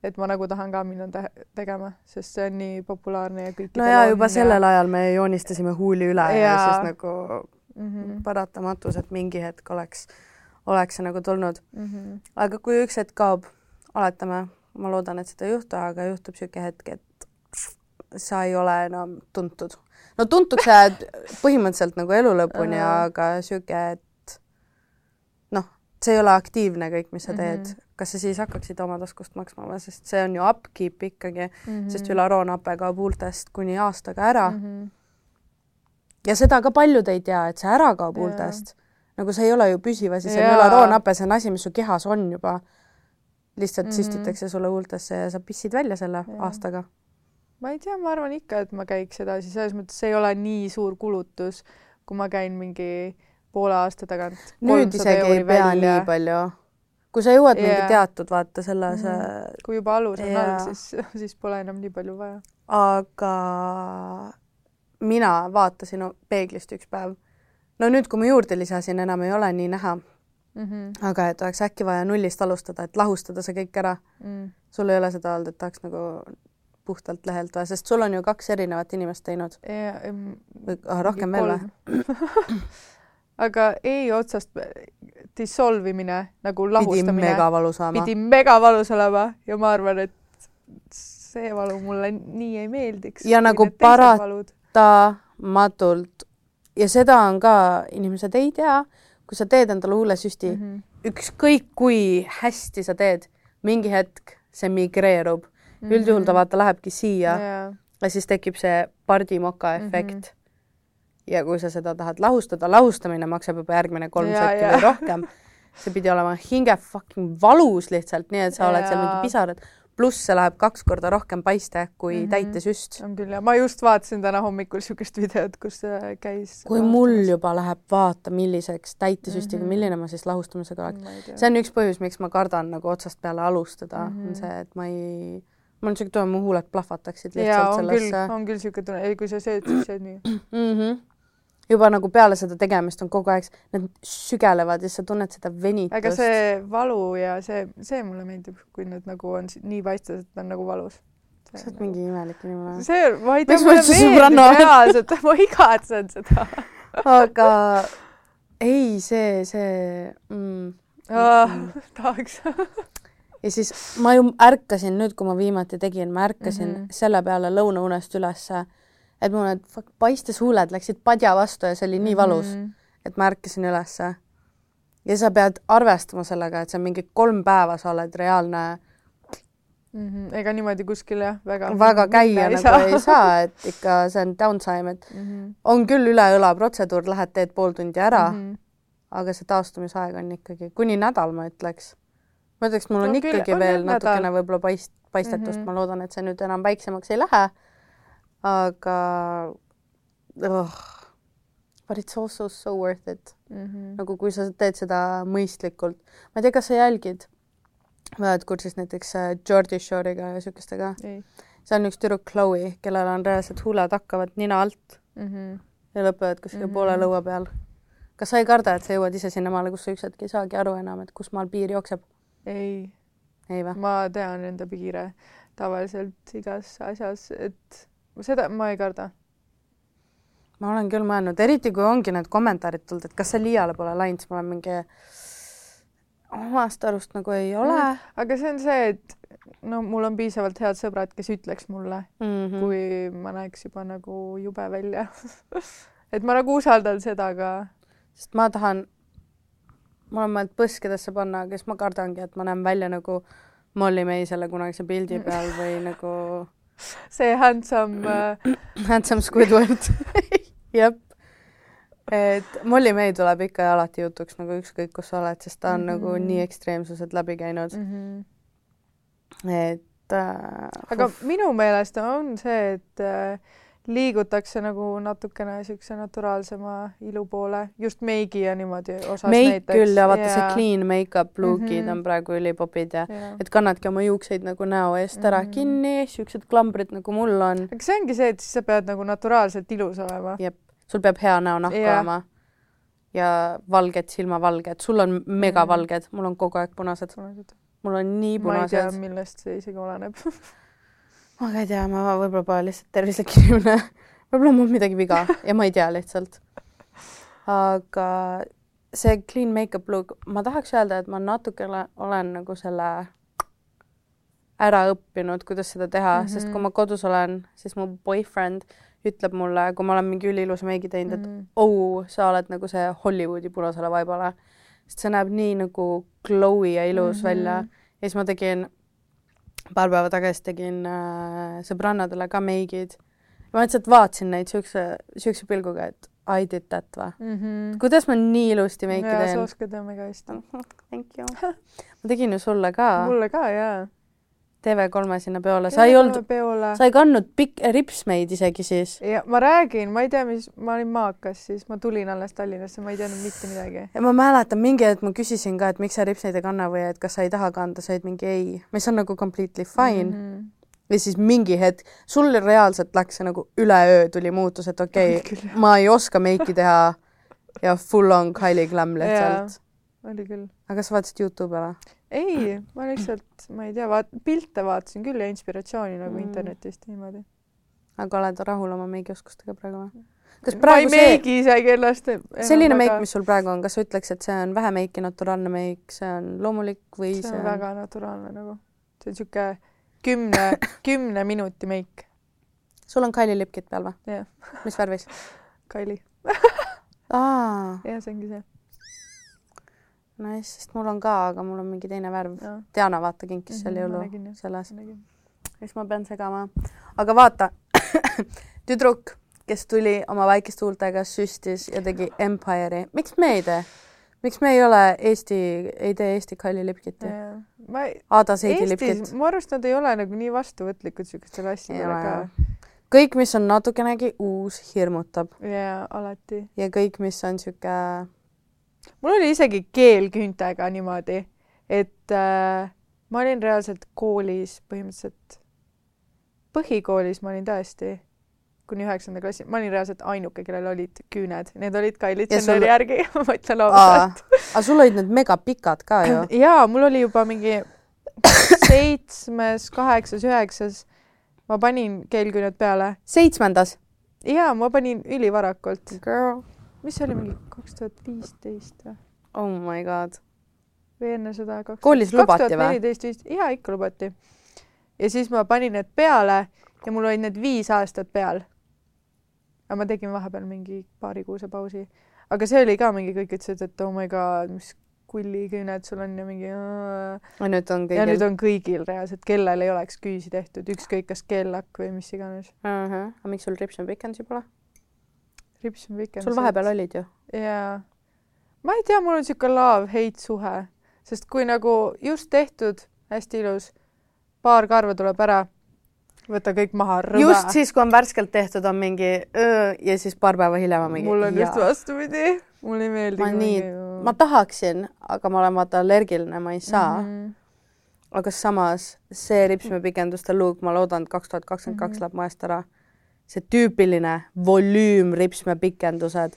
[SPEAKER 3] et ma nagu tahan ka minna te tegema, sest see on nii populaarne ja kõikidel
[SPEAKER 2] no ja juba sellel ajal me joonistasime huuli üle ja, ja siis nagu
[SPEAKER 3] mm. -hmm.
[SPEAKER 2] paratamatus, et mingi hetk oleks, oleks see nagu tulnud.
[SPEAKER 3] Mm -hmm.
[SPEAKER 2] aga kui üks hetk kaob, oletame, ma loodan, et seda ei juhtu, aga juhtub niisugune hetk, et sa ei ole enam tuntud. no tuntuks jääd põhimõtteliselt nagu elu lõpuni,
[SPEAKER 3] Ahah.
[SPEAKER 2] aga niisugune, et noh, see ei ole aktiivne kõik, mis sa teed mm.
[SPEAKER 3] Mhm.
[SPEAKER 2] -hmm. kas sa siis hakkaksid oma taskust maksma või, sest see on ju upkeep ikkagi mm,
[SPEAKER 3] Mhm.
[SPEAKER 2] -hmm. sest ülaroonhape kaob huultest kuni aastaga ära mm.
[SPEAKER 3] mm.
[SPEAKER 2] -hmm. ja seda ka paljud ei tea, et see ära kaob huultest. nagu see ei ole ju püsiv asi, see on
[SPEAKER 3] Jaa.
[SPEAKER 2] ülaroonhape, see on asi, mis su kehas on juba. lihtsalt mm
[SPEAKER 3] Mhm.
[SPEAKER 2] -hmm. süstitakse sulle huultesse ja sa pissid välja selle
[SPEAKER 3] Jaa.
[SPEAKER 2] aastaga.
[SPEAKER 3] Ma ei tea, ma arvan ikka, et ma käiks edasi, selles mõttes see ei ole nii suur kulutus, kui ma käin mingi poole aasta tagant.
[SPEAKER 2] nüüd isegi ei pea nii palju. kui sa jõuad mingi
[SPEAKER 3] Jaa.
[SPEAKER 2] teatud, vaata selle
[SPEAKER 3] Mhm.
[SPEAKER 2] see,
[SPEAKER 3] kui juba alus on
[SPEAKER 2] Jaa.
[SPEAKER 3] all, siis, siis pole enam nii palju vaja.
[SPEAKER 2] aga mina vaatasin peeglist üks päev. no nüüd, kui ma juurde lisasin, enam ei ole nii näha,
[SPEAKER 3] mm. -hmm.
[SPEAKER 2] aga et oleks äkki vaja nullist alustada, et lahustada see kõik ära
[SPEAKER 3] Mm.
[SPEAKER 2] sul ei ole seda olnud, et tahaks nagu puhtalt lehelt või, sest sul on ju kaks erinevat inimest teinud
[SPEAKER 3] ja,
[SPEAKER 2] või ah, rohkem veel või?
[SPEAKER 3] aga ei otsast dissolve imine nagu
[SPEAKER 2] pidi
[SPEAKER 3] lahustamine
[SPEAKER 2] mega valus olema.
[SPEAKER 3] pidi mega valus olema ja ma arvan, et see valu mulle nii ei meeldiks.
[SPEAKER 2] Ja nagu parat- tamatult ja seda on ka, inimesed ei tea, kui sa teed endale huulesüsti mm. -hmm. ükskõik kui hästi sa teed, mingi hetk see migreerub mm. -hmm. üldjuhul ta vaata lähebki siia ja,
[SPEAKER 3] jaa,
[SPEAKER 2] ja siis tekib see pardimoka efekt mm.
[SPEAKER 3] Mhm.
[SPEAKER 2] -hmm. ja kui sa seda tahad lahustada, lahustamine maksab juba järgmine kolm
[SPEAKER 3] Ja,
[SPEAKER 2] sotti
[SPEAKER 3] ja.
[SPEAKER 2] või rohkem. see pidi olema hinge fucking valus lihtsalt, nii et sa oled seal mingi pisarad, pluss see läheb kaks korda rohkem paiste kui mm
[SPEAKER 3] Mhm.
[SPEAKER 2] -hmm. täitesüst.
[SPEAKER 3] on küll ja ma just vaatasin täna hommikul niisugust videot, kus ta käis.
[SPEAKER 2] kui mul juba läheb vaata, milliseks täitesüstiga mm,
[SPEAKER 3] Mhm.
[SPEAKER 2] -hmm. milline ma siis lahustamisega oleks.
[SPEAKER 3] see
[SPEAKER 2] on üks põhjus, miks ma kardan nagu otsast peale alustada mm,
[SPEAKER 3] Mhm.
[SPEAKER 2] -hmm. on see, et ma ei, mul on niisugune tunne, mu huuled plahvataksid lihtsalt
[SPEAKER 3] on küll,
[SPEAKER 2] sellesse
[SPEAKER 3] on küll niisugune tunne, ei kui sa sööd, siis sööd nii.
[SPEAKER 2] mm. -hmm. juba nagu peale seda tegemist on kogu aeg, need sügelevad ja sa tunned seda venitust.
[SPEAKER 3] aga see valu ja see, see mulle meeldib, kui need nagu on nii paistes, et ta on nagu valus.
[SPEAKER 2] sa oled mingi imelik inimene.
[SPEAKER 3] see, ma ei tea, mulle meeldib reaalselt, ma igatsen seda
[SPEAKER 2] aga ei, see, see mm..
[SPEAKER 3] oh,. tahaks.
[SPEAKER 2] ja siis ma ju ärkasin nüüd, kui ma viimati tegin, ma ärkasin mm. -hmm. selle peale lõunaunest ülesse, et mul need paistes huuled läksid padja vastu ja see oli nii valus mm. -hmm. et ma ärkasin ülesse. ja sa pead arvestama sellega, et see on mingi kolm päeva, sa oled reaalne,
[SPEAKER 3] Mhm. ega niimoodi kuskil jah, väga.
[SPEAKER 2] väga käia nagu saa. ei saa, et ikka see on downtime, et
[SPEAKER 3] Mhm.
[SPEAKER 2] on küll üle õla protseduur, lähed teed pool tundi ära mm. -hmm. aga see taastumisaeg on ikkagi kuni nädal, ma ütleks. Ma ütleks, mul on
[SPEAKER 3] No
[SPEAKER 2] ikkagi
[SPEAKER 3] on
[SPEAKER 2] veel natukene võib-olla paist-, paistetust mm. -hmm. ma loodan, et see nüüd enam väiksemaks ei lähe. aga oh, but it's also so worth it,
[SPEAKER 3] Mhm.
[SPEAKER 2] nagu kui sa teed seda mõistlikult. ma ei tea, kas sa jälgid, oled kursis näiteks äh, Geordie Shore'iga ja siukestega, seal on üks tüdruk Chloe, kellel on reaalselt huuled hakkavad nina alt
[SPEAKER 3] Mhm.
[SPEAKER 2] ja lõpevad kuskil mm. -hmm. poole lõua peal. kas sa ei karda, et sa jõuad ise sinnamaale, kus sa üks hetk ei saagi aru enam, et kus maal piir jookseb?
[SPEAKER 3] ei,
[SPEAKER 2] ei
[SPEAKER 3] ma tean enda piire tavaliselt igas asjas, et seda ma ei karda.
[SPEAKER 2] ma olen küll mõelnud, eriti kui ongi need kommentaarid tulnud, et kas sa liiale pole läinud, siis ma olen mingi omast arust nagu ei ole
[SPEAKER 3] Mm. aga see on see, et no mul on piisavalt head sõbrad, kes ütleks mulle,
[SPEAKER 2] mm. -hmm.
[SPEAKER 3] kui ma näeks juba nagu jube välja et ma nagu usaldan seda ka.
[SPEAKER 2] sest ma tahan, ma olen mõelnud põskedesse panna, aga siis ma kardangi, et ma näen välja nagu Molly May selle kunagise pildi peal või nagu
[SPEAKER 3] see handsome äh,
[SPEAKER 2] Handsome Squidward. jep. et Molly May tuleb ikka ja alati jutuks nagu ükskõik, kus sa oled, sest ta on mm -hmm. nagu
[SPEAKER 3] Mhm.
[SPEAKER 2] nii ekstreemsused läbi käinud
[SPEAKER 3] mm. -hmm.
[SPEAKER 2] et äh,
[SPEAKER 3] aga
[SPEAKER 2] uh,
[SPEAKER 3] minu meelest on see, et äh, liigutakse nagu natukene niisuguse naturaalsema ilu poole, just meigi ja niimoodi osas
[SPEAKER 2] meik küll ja vaata see
[SPEAKER 3] Jaa.
[SPEAKER 2] clean make-up look'id mm. -hmm. on praegu ülipopid ja
[SPEAKER 3] Jaa.
[SPEAKER 2] et kannadki oma juukseid nagu näo eest ära mm. -hmm. kinni, siuksed klambrid nagu mul on.
[SPEAKER 3] aga see ongi see, et siis sa pead nagu naturaalselt ilus olema.
[SPEAKER 2] jep, sul peab hea näonahk
[SPEAKER 3] Jah.
[SPEAKER 2] olema ja valged silmavalged, sul on megavalged, mul on kogu aeg punased, mul on nii
[SPEAKER 3] ma ei tea,
[SPEAKER 2] punased.
[SPEAKER 3] millest see isegi oleneb.
[SPEAKER 2] ma ka ei tea, ma võib-olla pole lihtsalt tervislik inimene, võib-olla mul midagi viga ja ma ei tea lihtsalt. aga see clean make-up look, ma tahaks öelda, et ma natukene olen nagu selle ära õppinud, kuidas seda teha mm, -hmm. sest
[SPEAKER 3] Mhm.
[SPEAKER 2] kui ma kodus olen, siis mu boyfriend ütleb mulle, kui ma olen mingi üliilusa meigi teinud, et
[SPEAKER 3] Mhm.
[SPEAKER 2] oh, sa oled nagu see Hollywoodi punasele vaibale, sest see näeb nii nagu glowy ja ilus mm
[SPEAKER 3] Mhm.
[SPEAKER 2] -hmm. välja ja siis ma tegin, paar päeva tagasi tegin äh, sõbrannadele ka meigid. ma lihtsalt vaatasin neid siukse, siukse pilguga, et I did that või?
[SPEAKER 3] -hmm.
[SPEAKER 2] kuidas ma nii ilusti meiki
[SPEAKER 3] ja sa
[SPEAKER 2] teen?
[SPEAKER 3] oskad jah mega hästi.
[SPEAKER 2] Thank you. ma tegin ju sulle ka
[SPEAKER 3] mulle ka jaa.
[SPEAKER 2] TV3-e sinna peole, sa ei olnud, sa ei kandnud pikk ripsmeid isegi siis.
[SPEAKER 3] ja ma räägin, ma ei tea, mis, ma olin maakas siis, ma tulin alles Tallinnasse, ma ei teadnud mitte midagi.
[SPEAKER 2] ja ma mäletan mingi hetk ma küsisin ka, et miks sa ripsmeid ei kanna või et kas sa ei taha kanda, sa olid mingi ei, mis on nagu completely fine mm. -hmm. ja siis mingi hetk, sul reaalselt läks see nagu üleöö tuli muutus, et okei okay, ma ei oska meiki teha ja full on Kylie Glam lihtsalt.
[SPEAKER 3] Oli küll.
[SPEAKER 2] aga sa vaatasid Youtube'i või?
[SPEAKER 3] ei, ma lihtsalt, ma ei tea, vaat-, pilte vaatasin küll ja inspiratsiooni nagu
[SPEAKER 2] Mm.
[SPEAKER 3] internetist niimoodi.
[SPEAKER 2] aga oled rahul oma meigioskustega praegu või? kas
[SPEAKER 3] ma ei
[SPEAKER 2] praegu see,
[SPEAKER 3] meigi isegi ennast.
[SPEAKER 2] selline meik, mis sul praegu on, kas sa ütleks, et see on vähe meiki, naturaalne meik, see on loomulik või
[SPEAKER 3] see on väga naturaalne nagu, see on sihuke kümne, kümne minuti meik,
[SPEAKER 2] sul on Kylie lipkit peal või?
[SPEAKER 3] jah,
[SPEAKER 2] mis värvis?
[SPEAKER 3] Kaili,
[SPEAKER 2] aa,
[SPEAKER 3] jah, see ongi see,
[SPEAKER 2] nice, sest mul on ka, aga mul on mingi teine värv. Diana vaata kinkis
[SPEAKER 3] Mhm, ma
[SPEAKER 2] jõulu selles, siis ma pean segama. aga vaata, tüdruk, kes tuli oma väikeste huultega, süstis ja tegi Empire'i, miks me ei tee? miks me ei ole Eesti, ei tee Eesti Kylie lipkiti?
[SPEAKER 3] ma ei,
[SPEAKER 2] Aada Seidi lipkit.,
[SPEAKER 3] mu arust nad ei ole nagu nii vastuvõtlikud siukestele asjadele ka.
[SPEAKER 2] kõik, mis on natukenegi uus, hirmutab
[SPEAKER 3] jaa, alati.
[SPEAKER 2] ja kõik, mis on sihuke,
[SPEAKER 3] mul oli isegi keelküüntega niimoodi, et äh, ma olin reaalselt koolis põhimõtteliselt, põhikoolis ma olin tõesti kuni üheksanda klassi, ma olin reaalselt ainuke, kellel olid küüned, need olid Kylie
[SPEAKER 2] Ja sul-
[SPEAKER 3] järgi, ma mõtlen
[SPEAKER 2] aa
[SPEAKER 3] ausalt.,
[SPEAKER 2] aga sul olid need megapikad ka ju.
[SPEAKER 3] jaa, mul oli juba mingi seitsmes, kaheksas, üheksas, ma panin keelküüned peale
[SPEAKER 2] seitsmendas.
[SPEAKER 3] jaa, ma panin ülivarakult,
[SPEAKER 2] Girl,
[SPEAKER 3] mis see oli mingi kaks tuhat viisteist või?
[SPEAKER 2] oh my god.
[SPEAKER 3] või enne seda kaks
[SPEAKER 2] Koolis lubati või?
[SPEAKER 3] neliteist vist, jaa ikka lubati. ja siis ma panin need peale ja mul olid need viis aastat peal. aga ma tegin vahepeal mingi paarikuuse pausi, aga see oli ka mingi, kõik ütlesid, et oh my god, mis kulliküüned sul on ja mingi.
[SPEAKER 2] ja nüüd on
[SPEAKER 3] ja nüüd
[SPEAKER 2] kõigil.
[SPEAKER 3] on kõigil reaalselt, kellel ei oleks küüsi tehtud, ükskõik kas keellakk või mis iganes.
[SPEAKER 2] aga miks sul rips ja pikendusi pole?
[SPEAKER 3] Rips on pikem.
[SPEAKER 2] sul vahepeal olid ju.
[SPEAKER 3] jaa, ma ei tea, mul on sihuke love-hate suhe, sest kui nagu just tehtud, hästi ilus, paar karva tuleb ära, võta kõik maha,
[SPEAKER 2] just siis, kui on värskelt tehtud, on mingi öö, ja siis paar päeva hiljem on mingi.
[SPEAKER 3] mul on just vastupidi, mulle ei meeldi.
[SPEAKER 2] ma nii, ma tahaksin, aga ma olen vaata allergiline, ma ei saa mm. -hmm. aga samas see ripsmepikenduste look, ma loodan, et kaks tuhat kakskümmend kaks
[SPEAKER 3] Mhm.
[SPEAKER 2] läheb moest ära. See tüüpiline volüüm ripsmepikendused.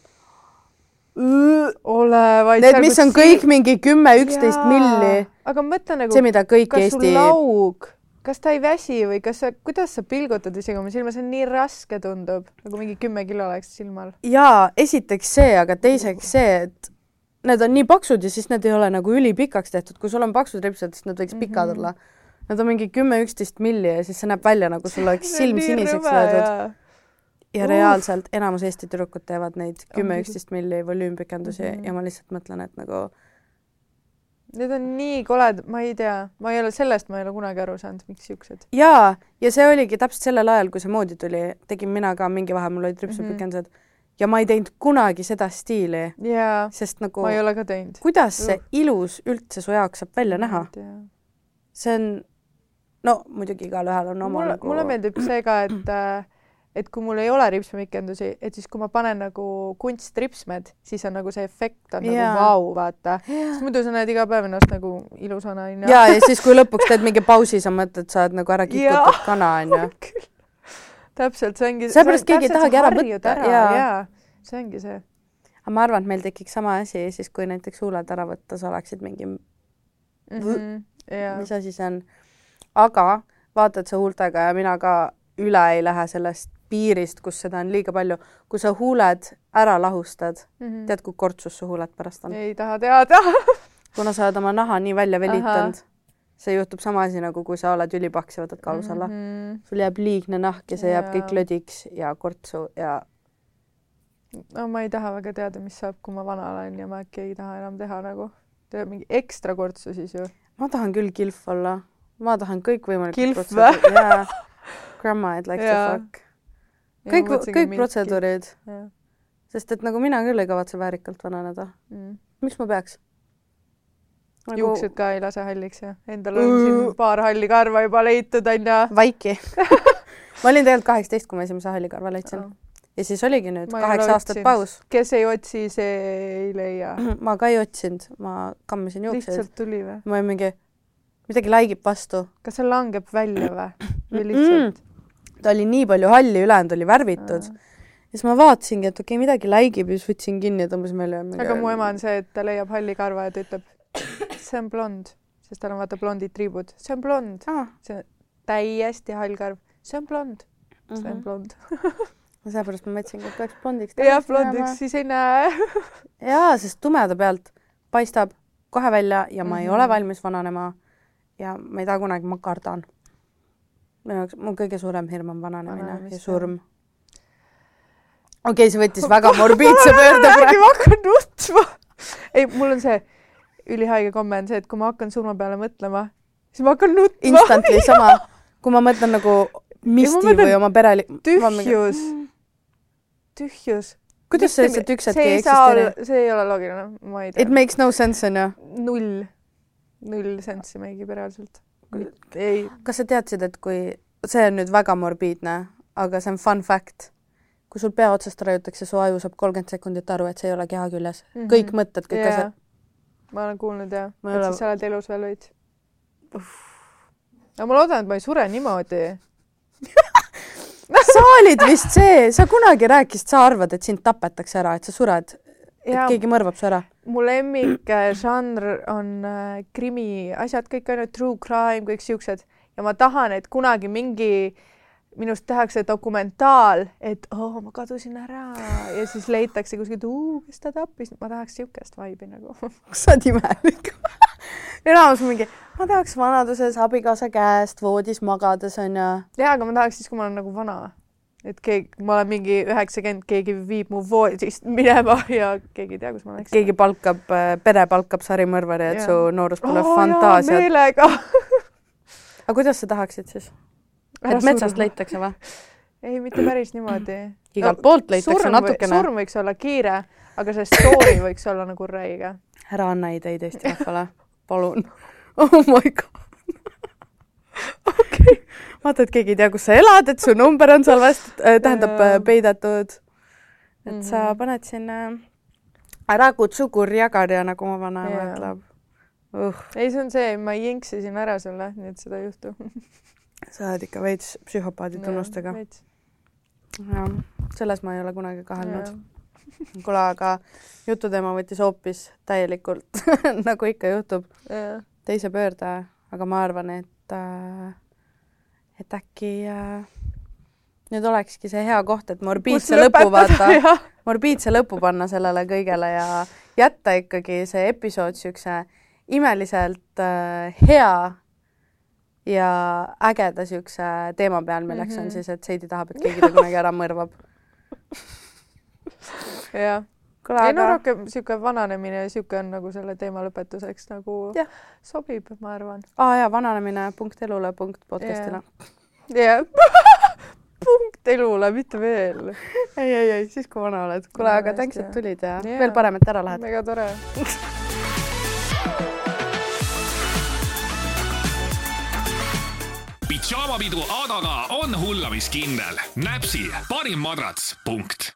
[SPEAKER 3] ole vaid.
[SPEAKER 2] Need, mis on kõik mingi kümme, üksteist milli,
[SPEAKER 3] aga mõtle nagu,
[SPEAKER 2] see, mida kõik
[SPEAKER 3] kas
[SPEAKER 2] Eesti,
[SPEAKER 3] laug, kas ta ei väsi või kas sa, kuidas sa pilgutad isegi oma silma, see on nii raske tundub, nagu mingi kümme kilo oleks silmal.
[SPEAKER 2] jaa, esiteks see, aga teiseks see, et need on nii paksud ja siis need ei ole nagu ülipikaks tehtud, kui sul on paksud ripsed, siis nad võiks pikad
[SPEAKER 3] Mhm.
[SPEAKER 2] olla. Nad on mingi kümme, üksteist milli ja siis see näeb välja nagu sul oleks silm siniseks löödud. Ja
[SPEAKER 3] Uh.
[SPEAKER 2] reaalselt enamus Eesti tüdrukud teevad neid kümme, üksteist milli volüümpikendusi mm
[SPEAKER 3] Mhm.
[SPEAKER 2] -hmm. ja ma lihtsalt mõtlen, et nagu
[SPEAKER 3] Need on nii koledad, ma ei tea, ma ei ole sellest, ma ei ole kunagi aru saanud, miks siuksed.
[SPEAKER 2] jaa, ja see oligi täpselt sellel ajal, kui see moodi tuli, tegin mina ka mingi vahe, mul olid ripsupikendused mm -hmm. ja ma ei teinud kunagi seda stiili,
[SPEAKER 3] jaa,
[SPEAKER 2] sest nagu
[SPEAKER 3] ma ei ole ka teinud.
[SPEAKER 2] kuidas see ilus üldse su jaoks saab välja näha, see on no muidugi igalühel on oma
[SPEAKER 3] mulle
[SPEAKER 2] nagu
[SPEAKER 3] mulle meeldib see ka, et äh, et kui mul ei ole ripsmikendusi, et siis kui ma panen nagu kunstripsmed, siis on nagu see efekt on
[SPEAKER 2] Jaa.
[SPEAKER 3] nagu vau, vaata. sest muidu sa näed iga päev ennast nagu ilusana onju.
[SPEAKER 2] ja, ja siis, kui lõpuks teed mingi pausi, sa mõtled, sa oled nagu ära kikutud
[SPEAKER 3] Jaa.
[SPEAKER 2] kana onju.
[SPEAKER 3] täpselt, see ongi.
[SPEAKER 2] Seepärast keegi ei tahagi ära võtta,
[SPEAKER 3] jaa. ja.. see ongi see.
[SPEAKER 2] aga ma arvan, et meil tekiks sama asi siis, kui näiteks huuled ära võtta, sa oleksid mingi
[SPEAKER 3] Mhm. jaa,
[SPEAKER 2] mis asi see on. aga vaatad sa huultega ja mina ka üle ei lähe sellest piirist, kus seda on liiga palju. kui sa huuled ära lahustad, tead, kui kortsus su huuled pärast on?
[SPEAKER 3] Ei taha teada.
[SPEAKER 2] kuna sa oled oma naha nii välja
[SPEAKER 3] Ahah.
[SPEAKER 2] velitanud, see juhtub sama asi nagu kui sa oled ülipaks ja võtad kaalus alla.
[SPEAKER 3] Mhm.
[SPEAKER 2] sul jääb liigne nahk ja see jääb kõik
[SPEAKER 3] Jaa.
[SPEAKER 2] lödiks ja kortsu ja
[SPEAKER 3] no ma ei taha väga teada, mis saab, kui ma vana olen ja ma äkki ei taha enam teha nagu, teha mingi ekstra kortsu siis ju.
[SPEAKER 2] ma tahan küll kilf olla. ma tahan kõikvõimalikud
[SPEAKER 3] Kilf
[SPEAKER 2] jaa. Grandma I'd like
[SPEAKER 3] Jaa.
[SPEAKER 2] to fuck. kõik, kõik. protseduurid, sest et nagu mina küll ei kavatse väärikalt vananeda.
[SPEAKER 3] mm..
[SPEAKER 2] miks ma peaks? Nagu
[SPEAKER 3] juuksed ka ei lase halliks ja endal on siin paar halli karva juba leitud onju.
[SPEAKER 2] vaiki ma olin tegelikult kaheksateist, kui ma esimese hallikarva leidsin ja siis oligi nüüd
[SPEAKER 3] Ma
[SPEAKER 2] kaheksa aastat paus.
[SPEAKER 3] kes ei otsi, see ei leia.
[SPEAKER 2] ma ka ei otsinud, ma kammisin juukseid.
[SPEAKER 3] lihtsalt tuli või?
[SPEAKER 2] ma olin mingi, midagi läigib vastu.
[SPEAKER 3] kas see langeb välja või? või lihtsalt?
[SPEAKER 2] Ta oli nii palju halli, ülejäänud oli värvitud. ja siis ma vaatasingi, et okei okay,, midagi läigib ja siis võtsin kinni ja tõmbasin välja.
[SPEAKER 3] aga mu ema on see, et ta leiab halli karva ja ta ütleb, see on blond, sest tal on vaata blondid triibud, see on blond,
[SPEAKER 2] ah,.
[SPEAKER 3] see on täiesti hall karv, see on blond, see
[SPEAKER 2] Mhm.
[SPEAKER 3] on blond.
[SPEAKER 2] seepärast ma mõtlesingi, et peaks blondiks
[SPEAKER 3] jah, blondiks, siis ei näe.
[SPEAKER 2] jaa, sest tumeda pealt paistab kohe välja ja ma mm -hmm. ei
[SPEAKER 3] Mhm.
[SPEAKER 2] ole valmis vananema. ja ma ei taha kunagi, ma kardan. Minu jaoks, mu kõige suurem hirm on vananemine ja surm. okei okay,, see võttis väga morbiidse pöörde praegu.
[SPEAKER 3] ma hakkan nutma. ei, mul on see ülihaige komme on see, et kui ma hakkan surma peale mõtlema, siis ma hakkan nutma.
[SPEAKER 2] Instantly sama, kui ma mõtlen nagu Misti
[SPEAKER 3] mõtlen
[SPEAKER 2] või oma pereli-.
[SPEAKER 3] tühjus, tühjus.
[SPEAKER 2] kuidas sa lihtsalt üks hetk
[SPEAKER 3] see
[SPEAKER 2] ei eksisteeri
[SPEAKER 3] see ei ole loogiline, ma ei
[SPEAKER 2] It
[SPEAKER 3] tea.
[SPEAKER 2] makes no sense onju.
[SPEAKER 3] null, null sensi mängib reaalselt. ei,
[SPEAKER 2] kas sa teadsid, et kui, see on nüüd väga morbiidne, aga see on fun fact. kui sul pea otsast raiutakse, su aju saab kolmkümmend sekundit aru, et see ei ole keha küljes mm. -hmm. kõik mõtted, kõik
[SPEAKER 3] Jaa.
[SPEAKER 2] asjad.
[SPEAKER 3] ma olen kuulnud jah, et
[SPEAKER 2] ole-
[SPEAKER 3] siis sa oled elus veel veits. aga ma loodan, et ma ei sure niimoodi.
[SPEAKER 2] sa olid vist see, sa kunagi rääkisid, sa arvad, et sind tapetakse ära, et sa sured, et
[SPEAKER 3] ja
[SPEAKER 2] keegi mõrvab su ära.
[SPEAKER 3] mu lemmikžanr on äh, krimiasjad, kõik on ju true crime, kõik siuksed ja ma tahan, et kunagi mingi minust tehakse dokumentaal, et oo oh,, ma kadusin ära ja siis leitakse kuskilt, kes ta tappis, ma tahaks siukest vibe'i nagu.
[SPEAKER 2] sa oled imelik. enamus mingi, ma tahaks vanaduses abikaasa käest voodis magades onju.
[SPEAKER 3] jaa, aga ma tahaks siis, kui ma olen nagu vana, et keegi, ma olen mingi üheksakümmend, keegi viib mu voodist minema ja keegi ei tea, kus ma läksin.
[SPEAKER 2] keegi palkab, pere palkab sarimõrvari, et
[SPEAKER 3] Jaa.
[SPEAKER 2] su nooruspõlve
[SPEAKER 3] oh,
[SPEAKER 2] fantaasiad.
[SPEAKER 3] meelega.
[SPEAKER 2] aga kuidas sa tahaksid siis? et metsast leitakse või?
[SPEAKER 3] ei, mitte päris niimoodi.
[SPEAKER 2] igalt poolt leitakse natukene.
[SPEAKER 3] surm võiks olla kiire, aga see story võiks olla nagu räige.
[SPEAKER 2] ära anna ideid Eesti rahvale, palun. oh my god. okei, vaata, et keegi ei tea, kus sa elad, et su number on salvestatud äh,, tähendab äh, peidetud. et
[SPEAKER 3] Mhm.
[SPEAKER 2] sa paned sinna, ära kutsu kurja karja, nagu mu vanaema ütleb uh,.
[SPEAKER 3] ei, see on see, ma jinksisin ära selle, nii et seda ei juhtu.
[SPEAKER 2] sa oled ikka veits psühhopaadi tunnustega. jah, selles ma ei ole kunagi kahelnud. kuule, aga jututeema võttis hoopis täielikult nagu ikka juhtub, teise pöörde, aga ma arvan, et äh, et äkki äh, nüüd olekski see hea koht, et morbiidse lõpu vaata, morbiidse lõpu panna sellele kõigele ja jätta ikkagi see episood siukse imeliselt äh, hea ja ägeda siukse teema peal, milleks mm -hmm. on
[SPEAKER 3] Mhm.
[SPEAKER 2] siis, et Seidi tahab, et keegi ta kunagi ära mõrvab.
[SPEAKER 3] jah.
[SPEAKER 2] kuule,
[SPEAKER 3] ei no
[SPEAKER 2] aga
[SPEAKER 3] rohkem sihuke vananemine ja sihuke on nagu selle teema lõpetuseks nagu
[SPEAKER 2] Jah.
[SPEAKER 3] sobib, ma arvan.
[SPEAKER 2] aa jaa, vananemine punkt elule punkt podcast'ile.
[SPEAKER 3] jah. punkt elule, mitte veel.
[SPEAKER 2] ei, ei, ei, siis kui vana oled. kuule, aga thanks, et tulid ja
[SPEAKER 3] Jaa.
[SPEAKER 2] veel parem, et ära lähed.
[SPEAKER 3] väga tore.
[SPEAKER 1] pidžaamapidu Adaga on hullamiskindel. näpsi parim madrats, punkt